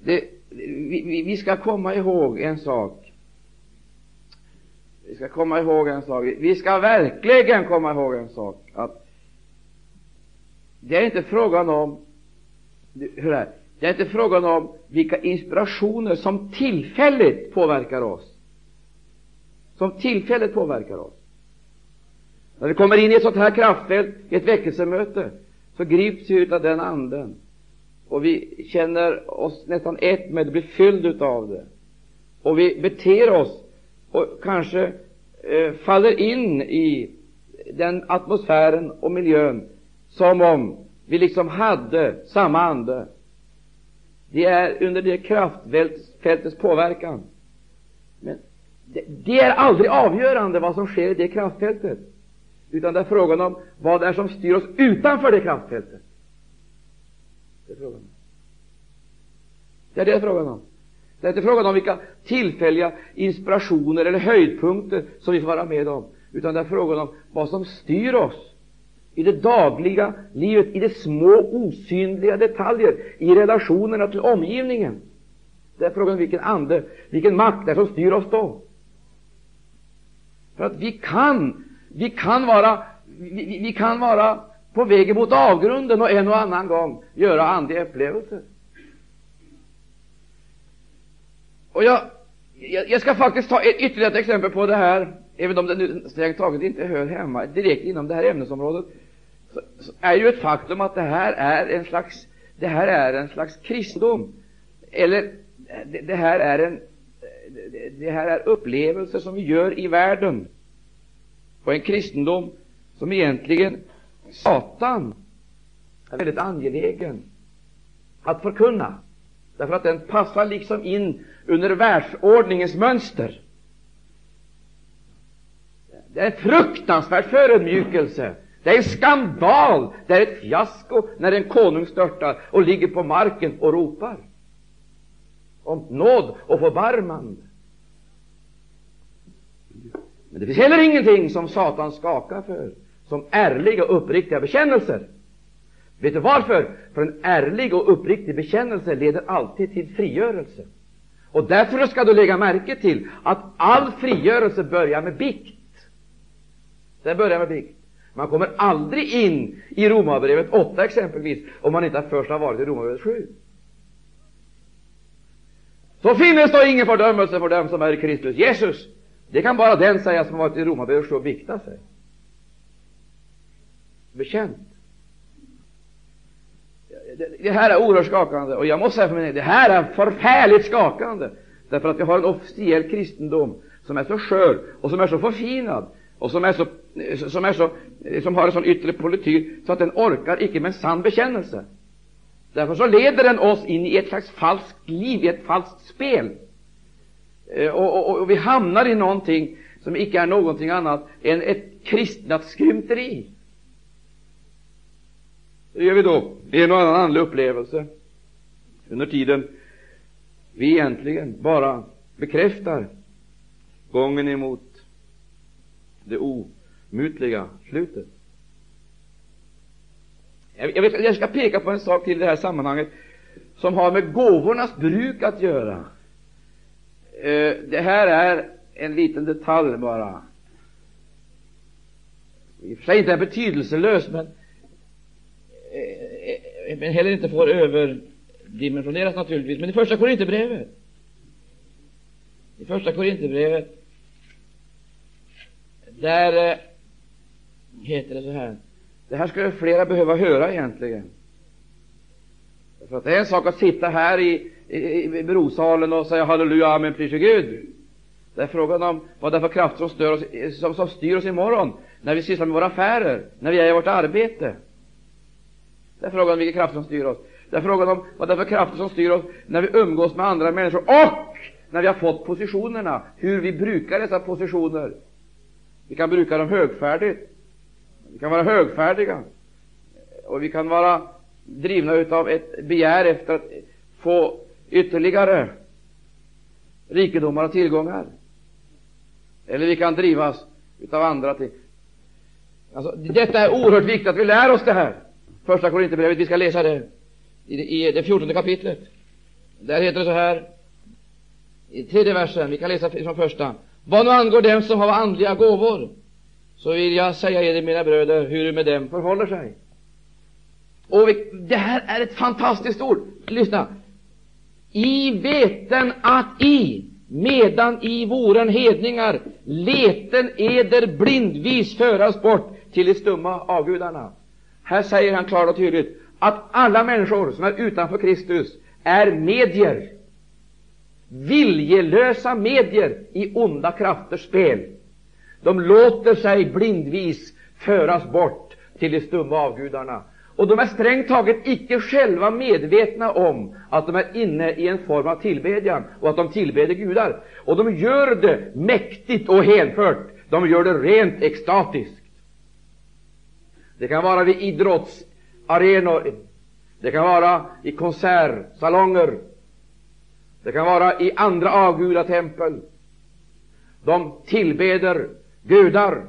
det, vi, vi ska komma ihåg en sak. Vi ska komma ihåg en sak. Vi ska verkligen komma ihåg en sak. Att det är inte frågan om hur är, det är inte frågan om vilka inspirationer som tillfälligt påverkar oss. Som tillfälligt påverkar oss. När vi kommer in i ett sånt här kraftfält, i ett väckelsemöte, så grips vi av den anden och vi känner oss nästan ett med det, blir fylld av det. Och vi beter oss och kanske eh, faller in i den atmosfären och miljön som om vi liksom hade samma ande. Det är under det kraftfältets påverkan. Men det, det, är aldrig avgörande vad som sker i det kraftfältet, utan det är frågan om vad det är som styr oss utanför det kraftfältet. Det är frågan om. Det är det frågan om. Det är inte frågan om vilka tillfälliga inspirationer eller höjdpunkter som vi får vara med om, utan det är frågan om vad som styr oss i det dagliga livet, i de små osynliga detaljer, i relationerna till omgivningen. Det är frågan om vilken ande, vilken makt det är som styr oss då. För att vi kan, vi kan vara, vi, vi kan vara på väg mot avgrunden och en och annan gång göra andliga upplevelser. Och jag, jag, jag ska faktiskt ta ytterligare ett exempel på det här, även om det nu strängt taget inte hör hemma direkt inom det här ämnesområdet, så, så är ju ett faktum att det här är en slags, det här är en slags kristendom, eller det, det här är en det, det här är upplevelser som vi gör i världen, och en kristendom som egentligen Satan är väldigt angelägen att förkunna, därför att den passar liksom in under världsordningens mönster. Det är en fruktansvärd förödmjukelse. Det är en skandal, det är ett fiasko när en konung störtar och ligger på marken och ropar om nåd och förbarmande. Men det finns heller ingenting som Satan skakar för som ärliga och uppriktiga bekännelser. Vet du varför? För en ärlig och uppriktig bekännelse leder alltid till frigörelse. Och därför ska du lägga märke till att all frigörelse börjar med bikt. Den börjar med bikt. Man kommer aldrig in i Romarbrevet 8 exempelvis, om man inte först har varit i Romarbrevet 7. Så finnes då ingen fördömelse för dem som är i Kristus Jesus. Det kan bara den säga som har varit i Romarbrevet 7 och biktat sig. Bekänt. Det, här är oerhört skakande, och jag måste säga för mig, det här är förfärligt skakande, därför att vi har en officiell kristendom som är så skör och som är så förfinad och som, är så, som, är så, som har en sån yttre politik så att den orkar icke med en sann bekännelse. Därför så leder den oss in i ett slags falskt liv, i ett falskt spel. Eh, och, och, och, vi hamnar i någonting som icke är någonting annat än ett kristnat skrymteri. Det gör vi då i en och annan andlig upplevelse under tiden vi egentligen bara bekräftar gången emot det omutliga slutet. Jag, vet, jag ska peka på en sak till i det här sammanhanget som har med gåvornas bruk att göra. Eh, det här är en liten detalj bara. I och för sig inte är betydelselös, men, men heller inte får överdimensioneras naturligtvis. Men i första Korinthierbrevet, i första Korinthierbrevet, där eh, heter det så här. Det här skulle flera behöva höra egentligen. För att det är en sak att sitta här i, i, i brosalen och säga halleluja, amen, prisa Gud. Det är frågan om vad det är för krafter som, stör oss, som, som styr oss imorgon, när vi sysslar med våra affärer, när vi är i vårt arbete. Det är frågan om vilka krafter som styr oss. Det är frågan om vad det är för krafter som styr oss när vi umgås med andra människor och när vi har fått positionerna, hur vi brukar dessa positioner. Vi kan bruka dem högfärdigt. Vi kan vara högfärdiga. Och vi kan vara drivna utav ett begär efter att få ytterligare rikedomar och tillgångar. Eller vi kan drivas utav andra ting. Alltså, detta är oerhört viktigt att vi lär oss det här. Första Korinthierbrevet, vi ska läsa det i, i det fjortonde kapitlet. Där heter det så här, i tredje versen, vi kan läsa från första. Vad nu angår dem som har andliga gåvor, så vill jag säga er, mina bröder, hur det med dem förhåller sig. Och vi, det här är ett fantastiskt ord. Lyssna. I veten att i, medan i voren hedningar, leten eder blindvis föras bort till de stumma avgudarna. Här säger han klart och tydligt att alla människor som är utanför Kristus är medier, viljelösa medier i onda krafters spel. De låter sig blindvis föras bort till de stumma avgudarna. Och de är strängt taget icke själva medvetna om att de är inne i en form av tillbedjan och att de tillbeder gudar. Och de gör det mäktigt och hänfört. De gör det rent extatiskt. Det kan vara vid idrottsarenor, det kan vara i konsertsalonger, det kan vara i andra avgudatempel. De tillbeder gudar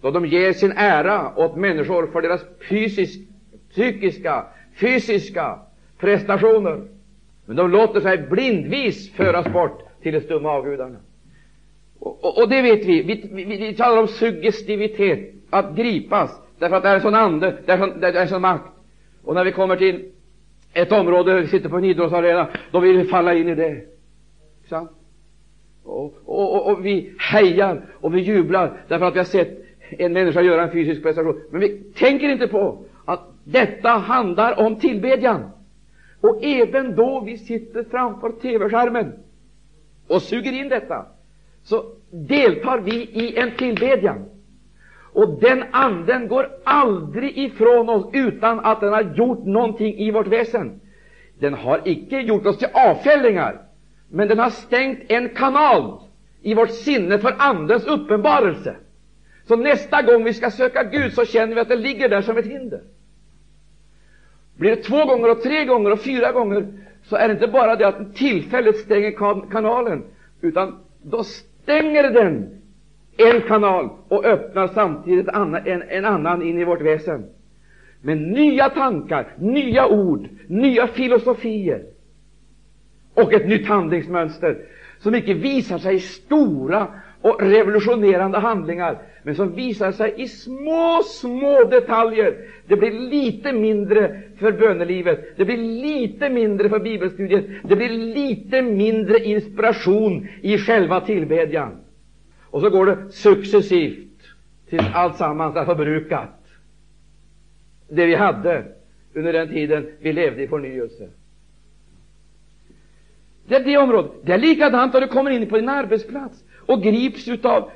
då de ger sin ära åt människor för deras fysisk, psykiska, fysiska prestationer. Men de låter sig blindvis föras bort till de stumma avgudarna. Och, och, och, det vet vi. Vi, vi. vi talar om suggestivitet, att gripas, därför att det är en sån ande, det är, sån, det är en sån makt. Och när vi kommer till ett område, vi sitter på en idrottsarena, då vill vi falla in i det. Sant? Och, och, och, vi hejar och vi jublar därför att vi har sett en människa göra en fysisk prestation. Men vi tänker inte på att detta handlar om tillbedjan. Och även då vi sitter framför TV-skärmen och suger in detta, så deltar vi i en tillbedjan. Och den anden går aldrig ifrån oss utan att den har gjort någonting i vårt väsen. Den har icke gjort oss till avfällingar, men den har stängt en kanal i vårt sinne för Andens uppenbarelse. Så nästa gång vi ska söka Gud så känner vi att det ligger där som ett hinder. Blir det två gånger och tre gånger och fyra gånger så är det inte bara det att tillfället stänger kanalen, utan då stänger den en kanal och öppnar samtidigt en, en annan in i vårt väsen. Med nya tankar, nya ord, nya filosofier och ett nytt handlingsmönster som icke visar sig i stora och revolutionerande handlingar, men som visar sig i små, små detaljer. Det blir lite mindre för bönelivet, det blir lite mindre för bibelstudiet, det blir lite mindre inspiration i själva tillbedjan. Och så går det successivt tills alltsammans är förbrukat. Det vi hade under den tiden vi levde i förnyelse. Det är det området. Det är likadant när du kommer in på din arbetsplats och grips utav,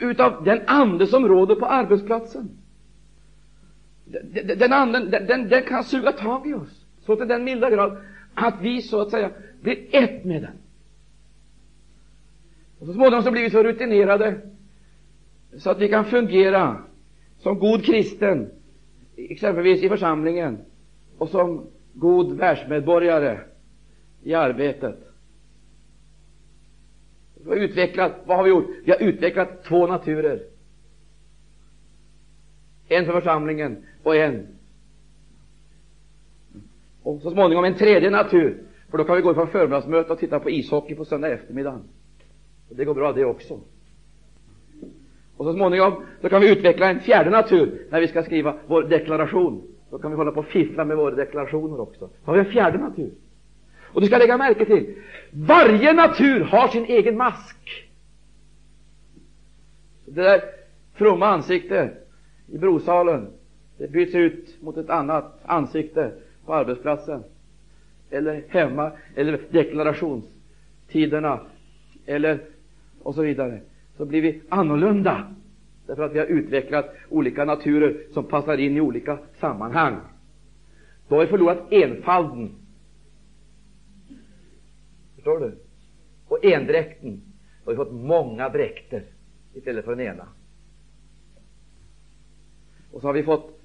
utav den ande som råder på arbetsplatsen. Den anden, den, den kan suga tag i oss så till den milda grad att vi så att säga blir ett med den. Och så småningom så blir vi så rutinerade så att vi kan fungera som god kristen, exempelvis i församlingen, och som god världsmedborgare i arbetet. Vi har utvecklat, vad har vi gjort? Vi har utvecklat två naturer. En för församlingen och en. Och så småningom en tredje natur, för då kan vi gå på förmiddagsmöte och titta på ishockey på söndag eftermiddag. Det går bra det också. Och så småningom så kan vi utveckla en fjärde natur när vi ska skriva vår deklaration. Då kan vi hålla på och fiffla med våra deklarationer också. Då har vi en fjärde natur. Och du ska lägga märke till, varje natur har sin egen mask. Det där fromma ansiktet i brosalen, det byts ut mot ett annat ansikte på arbetsplatsen, eller hemma, eller deklarationstiderna, eller och så vidare. Så blir vi annorlunda, därför att vi har utvecklat olika naturer som passar in i olika sammanhang. Då har vi förlorat enfalden Förstår du? Och endräkten. Då har vi fått många dräkter istället för den ena. Och så har vi fått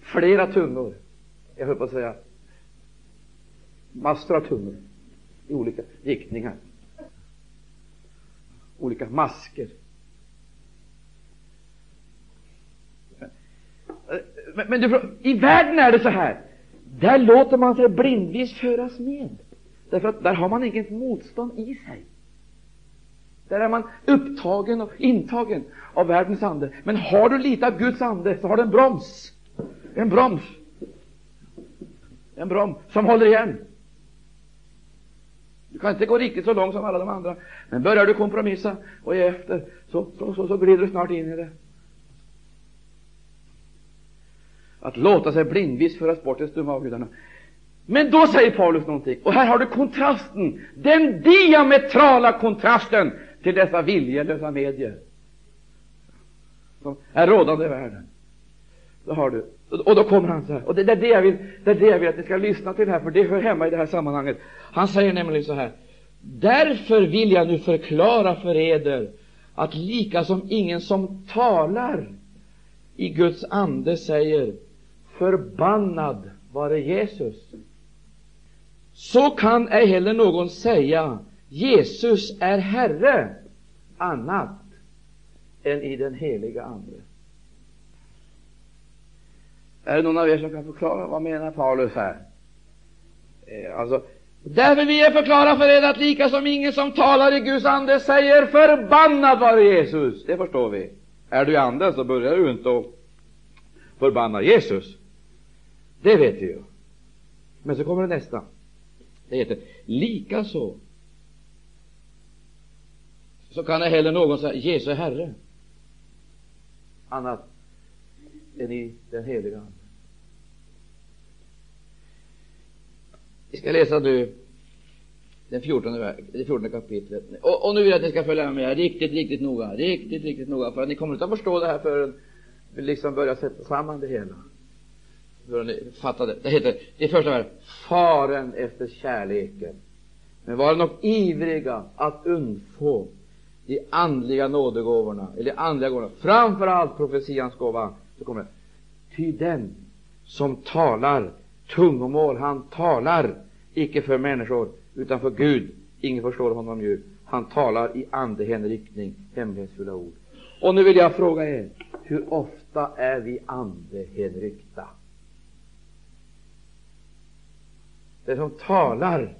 flera tungor. Jag höll på att säga massor av tungor i olika riktningar. Olika masker. Men, men du, i världen är det så här. Där låter man sig blindvis föras med. Därför att där har man inget motstånd i sig. Där är man upptagen och intagen av världens ande. Men har du lite av Guds ande så har du en broms. En broms. En broms som håller igen. Du kan inte gå riktigt så långt som alla de andra. Men börjar du kompromissa och ge efter så, så, så, så glider du snart in i det. Att låta sig blindvis föras bort till stumma avgudarna. Men då säger Paulus någonting, och här har du kontrasten, den diametrala kontrasten till dessa viljelösa medier som är rådande i världen. Då har du, och då kommer han så här, och det, är det, jag vill, det är det jag vill att ni ska lyssna till här, för det hör hemma i det här sammanhanget. Han säger nämligen så här, därför vill jag nu förklara för eder att lika som ingen som talar i Guds ande säger förbannad vare Jesus så kan ej heller någon säga Jesus är Herre annat än i den heliga Ande. Är det någon av er som kan förklara vad menar Paulus här? Eh, alltså, därför vill jag förklara för er att lika som ingen som talar i Guds ande säger förbannad vare Jesus. Det förstår vi. Är du i anden så börjar du inte att förbanna Jesus. Det vet vi ju. Men så kommer det nästa. Det heter likaså så kan det heller någon säga Jesus är Herre annat än i den heliga Ande. Vi ska läsa nu den 14, det 14 kapitlet. Och, och, nu vill jag att ni ska följa med riktigt, riktigt noga. Riktigt, riktigt noga. För att ni kommer inte att förstå det här förrän vi liksom börjar sätta samman det hela Förrän ni fattar det. Det heter det första vers faren efter kärleken. Men var nog ivriga att undfå de andliga nådegåvorna, eller andliga gåvorna, framför allt profetians gåva. Så kommer det. Ty den som talar tungomål, han talar icke för människor, utan för Gud. Ingen förstår honom ju. Han talar i andehänriktning, hemlighetsfulla ord. Och nu vill jag fråga er, hur ofta är vi andehänryckta? Den som talar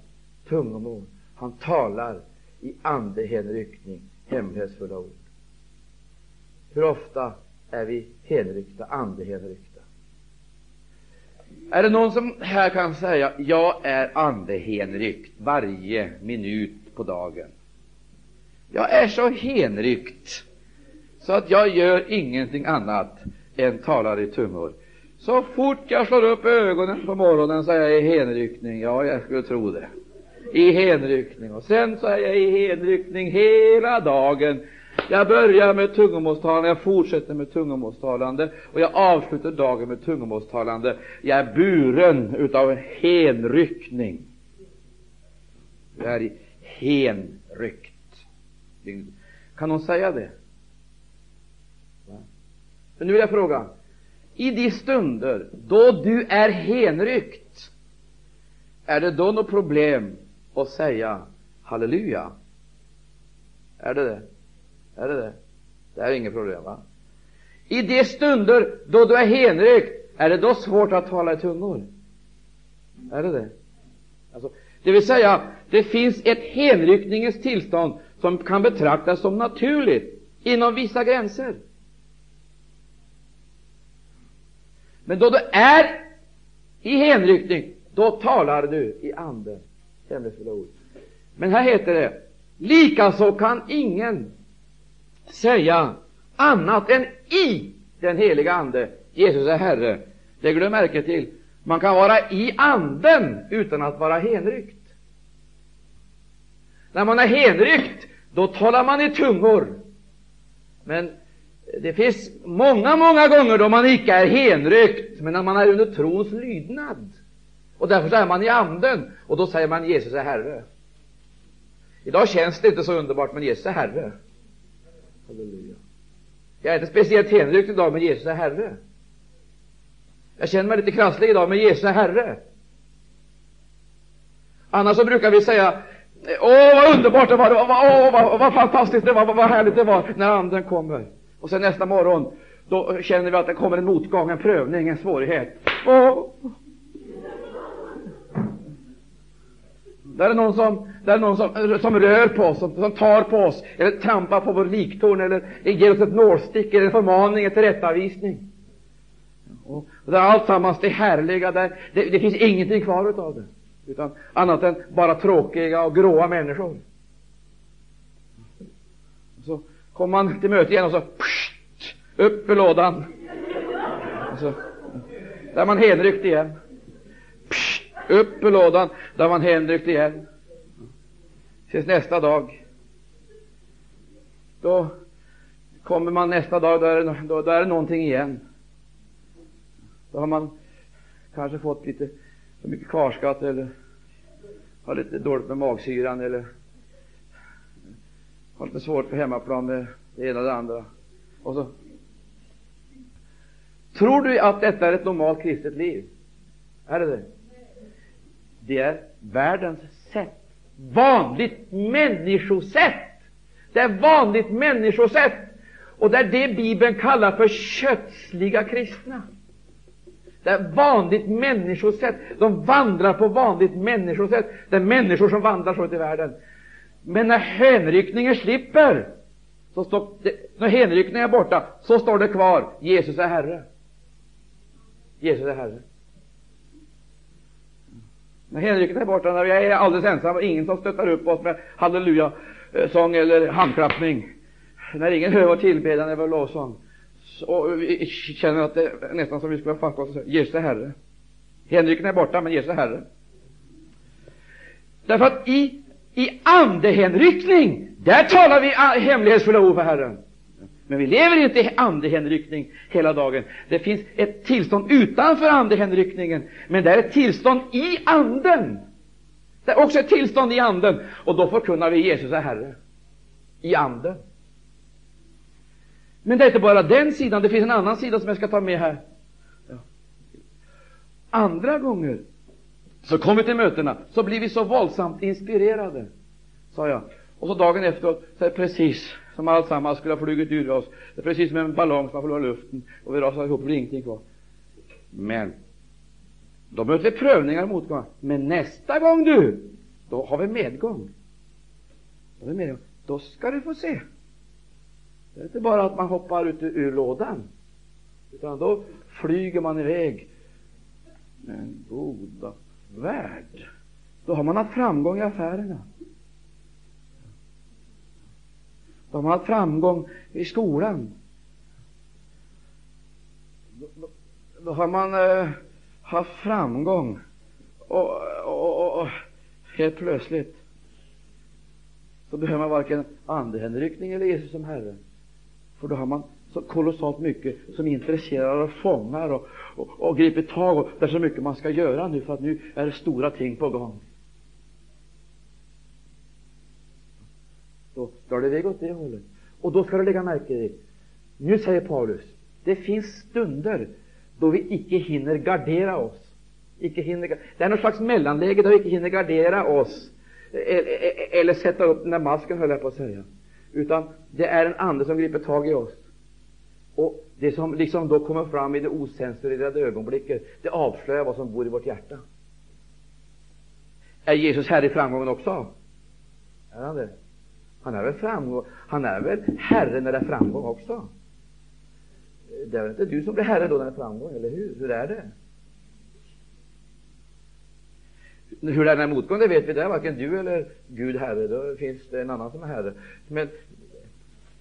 tungomål, han talar i andehänryckning, hemlighetsfulla ord. Hur ofta är vi hänryckta, andehänryckta? Är det någon som här kan säga, jag är andehänryckt varje minut på dagen? Jag är så hänryckt så att jag gör ingenting annat än talar i tungor. Så fort jag slår upp ögonen på morgonen så är jag i hänryckning. Ja, jag skulle tro det. I hänryckning. Och sen så är jag i hänryckning hela dagen. Jag börjar med tungomålstalande, jag fortsätter med tungomålstalande och jag avslutar dagen med tungomålstalande. Jag är buren utav en hänryckning. Jag är henryckt. hänryckt. Kan någon säga det? Men nu vill jag fråga, i de stunder då du är henryckt, är det då något problem att säga halleluja? Är det det? Är det det? Det är inget problem, va? I de stunder då du är henrykt, är det då svårt att tala i tungor? Är det det? Alltså, det vill säga, det finns ett henryckningens tillstånd som kan betraktas som naturligt inom vissa gränser. Men då du är i hänryckning, då talar du i anden. ord. Men här heter det, likaså kan ingen säga annat än i den heliga Ande. Jesus är Herre. Det glöm märke till. Man kan vara i anden utan att vara hänryckt. När man är hänryckt, då talar man i tungor. Men det finns många, många gånger då man icke är hänryckt, men när man är under trons lydnad. Och därför är man i anden, och då säger man Jesus är Herre. Idag känns det inte så underbart, men Jesus är Herre. Halleluja. Jag är inte speciellt hänryckt idag, men Jesus är Herre. Jag känner mig lite krasslig idag, men Jesus är Herre. Annars så brukar vi säga Åh, vad underbart det var, åh, vad, vad fantastiskt det var, vad, vad härligt det var när Anden kommer. Och sen nästa morgon, då känner vi att det kommer en motgång, en prövning, en svårighet. Åh. Där är någon som, där är någon som, som rör på oss, som, som tar på oss, eller trampar på vår liktorn, eller ger oss ett nålstick, eller en förmaning, en tillrättavisning. Och, och där alltsammans det härliga, där, det, det finns ingenting kvar utav det utan annat än bara tråkiga och gråa människor. Så kommer man till möte igen och så pssst, upp i lådan. Så, där är man hänryckt igen. Upp ur lådan, där är man hänryckt igen. Tills nästa dag. Då kommer man nästa dag, då är, det, då, då är det någonting igen. Då har man kanske fått lite för mycket kvarskatt eller har lite dåligt med magsyran eller har lite svårt på hemmaplan med det ena och det andra. Och så Tror du att detta är ett normalt kristet liv? Är det det? Det är världens sätt. Vanligt människosätt. Det är vanligt människosätt. Och det är det Bibeln kallar för kötsliga kristna. Det är vanligt människosätt. De vandrar på vanligt människosätt. Det är människor som vandrar så ut i världen. Men när hänryckningen slipper, så står, det, när hänryckningen är borta, så står det kvar, Jesus är Herre. Jesus är Herre. När Henrik är borta, när vi är alldeles ensamma, ingen som stöttar upp oss med halleluja-sång eller handklappning, när ingen hör vår tillbedjan eller vår lovsång, och vi känner att det är nästan som vi skulle ha fattat oss Jesus är Herre. Henriken är borta, men Jesus är Herre. Därför att i, i andehänryckning, där talar vi hemlighetsfulla ord för Herren. Men vi lever inte i andehänryckning hela dagen. Det finns ett tillstånd utanför andehänryckningen, men det är ett tillstånd i anden. Det är också ett tillstånd i anden, och då förkunnar vi Jesus är Herre. I anden. Men det är inte bara den sidan, det finns en annan sida som jag ska ta med här. Ja. Andra gånger så kom vi till mötena, så blir vi så våldsamt inspirerade, sa jag. Och så dagen efteråt, så är det precis som alltsammans skulle ha flugit ur oss. Det är precis som en ballong som har förlorat luften, och vi rasar ihop, det blir ingenting kvar. Men, då möter vi prövningar och motgångar. Men nästa gång du, då har vi medgång. Då, har vi medgång. då ska du få se. Det är inte bara att man hoppar ut ur lådan, utan då flyger man iväg. Men goda värld, då har man haft framgång i affärerna. Då har man haft framgång i skolan. Då, då, då har man eh, haft framgång och, och, och, och helt plötsligt så behöver man varken andehänryckning eller Jesus som Herre. För då har man så kolossalt mycket som intresserar och fångar och, och, och griper tag. Och det är så mycket man ska göra nu, för att nu är det stora ting på gång. Då, drar det iväg åt det hållet. Och då ska du lägga märke till, nu säger Paulus, det finns stunder då vi icke hinner gardera oss. Icke hinner, det är något slags mellanläge där vi icke hinner gardera oss eller, eller sätta upp den där masken, höll jag på att säga. Utan det är en ande som griper tag i oss. Och det som liksom då kommer fram i det osensurerade ögonblicket, det avslöjar vad som bor i vårt hjärta. Är Jesus Herre i framgången också? Är han det? Han är väl framgång, han är väl Herre när det är framgång också? Det är väl inte du som blir Herre då när det är framgång, eller hur? Hur är det? Hur det är när motgång, det vet vi, det är varken du eller Gud Herre, då finns det en annan som är Herre. Men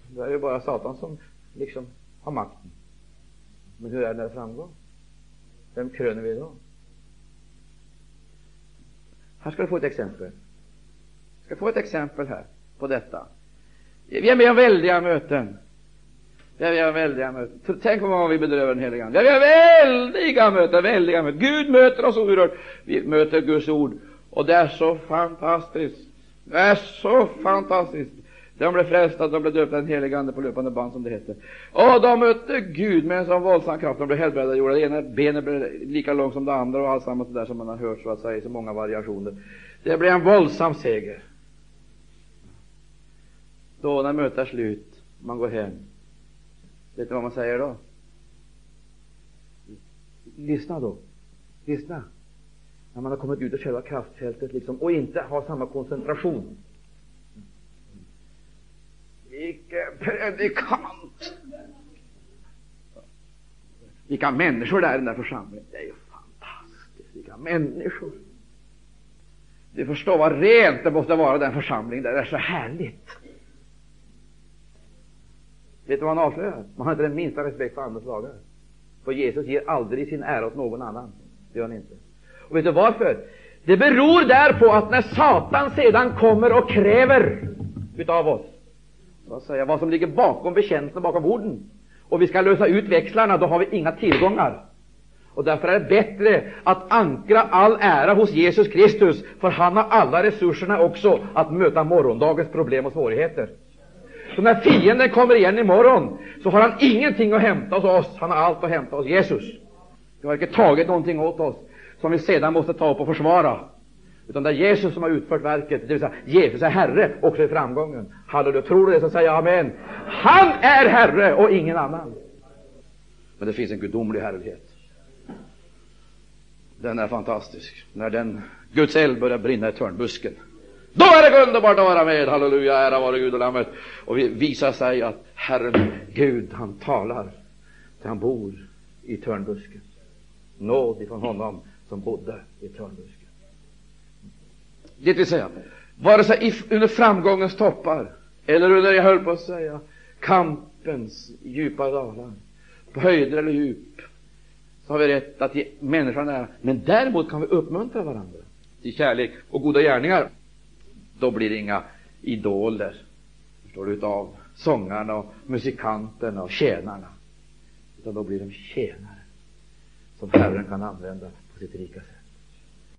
det är ju bara Satan som liksom har makten. Men hur är det när det är framgång? Vem kröner vi då? Här ska du få ett exempel. Jag ska få ett exempel här på detta. Vi är med om väldiga möten. Vi är med om väldiga möten. Tänk på vad vi bedrövar den heliga Ande. Vi har väldiga möten, väldiga möten. Gud möter oss oerhört. Vi möter Guds ord. Och det är så fantastiskt. Det är så fantastiskt. De blev frälsta, de blev döpta den helige Ande på löpande band, som det heter. Och de mötte Gud med en sån våldsam kraft. De blev helbrägdagjorda. Det ena benet blev lika långt som det andra och alltsammans det där som man har hört så att säga i så många variationer. Det blev en våldsam seger. Då, när mötet är slut, man går hem. Vet du vad man säger då? Lyssna då. Lyssna. När man har kommit ut ur själva kraftfältet liksom, och inte har samma koncentration vilken predikant! Vilka människor det är i den där församlingen. Det är ju fantastiskt. Vilka människor! Du förstår vad rent det måste vara den församlingen. Det är så härligt. Vet du vad han avslöjar? Man har inte den minsta respekt för andras lagar. För Jesus ger aldrig sin ära åt någon annan. Det gör han inte. Och vet du varför? Det beror därpå att när Satan sedan kommer och kräver utav oss vad, säger, vad som ligger bakom bekännelsen, bakom orden. Och vi ska lösa ut växlarna, då har vi inga tillgångar. Och därför är det bättre att ankra all ära hos Jesus Kristus, för han har alla resurserna också att möta morgondagens problem och svårigheter. Så när fienden kommer igen imorgon, så har han ingenting att hämta hos oss, han har allt att hämta hos Jesus. Vi har inte tagit någonting åt oss som vi sedan måste ta upp och försvara. Utan det är Jesus som har utfört verket, det vill säga Jesus är Herre också i framgången. Halleluja, tror du det så säger jag amen. Han är Herre och ingen annan. Men det finns en gudomlig härlighet. Den är fantastisk. När den Guds eld börjar brinna i törnbusken, då är det underbart att vara med. Halleluja, ära vare Gud och Lammet. Och vi visar sig att Herren Gud, han talar han bor i törnbusken. Nåd ifrån honom som bodde i törnbusken. Det vill säga, vare sig under framgångens toppar eller under, jag höll på att säga, kampens djupa dalar, på höjder eller djup, så har vi rätt att ge människan nära. Men däremot kan vi uppmuntra varandra till kärlek och goda gärningar. Då blir det inga idoler, förstår du, utav sångarna och musikanterna och tjänarna. Utan då blir de tjänare som Herren kan använda på sitt rika sätt.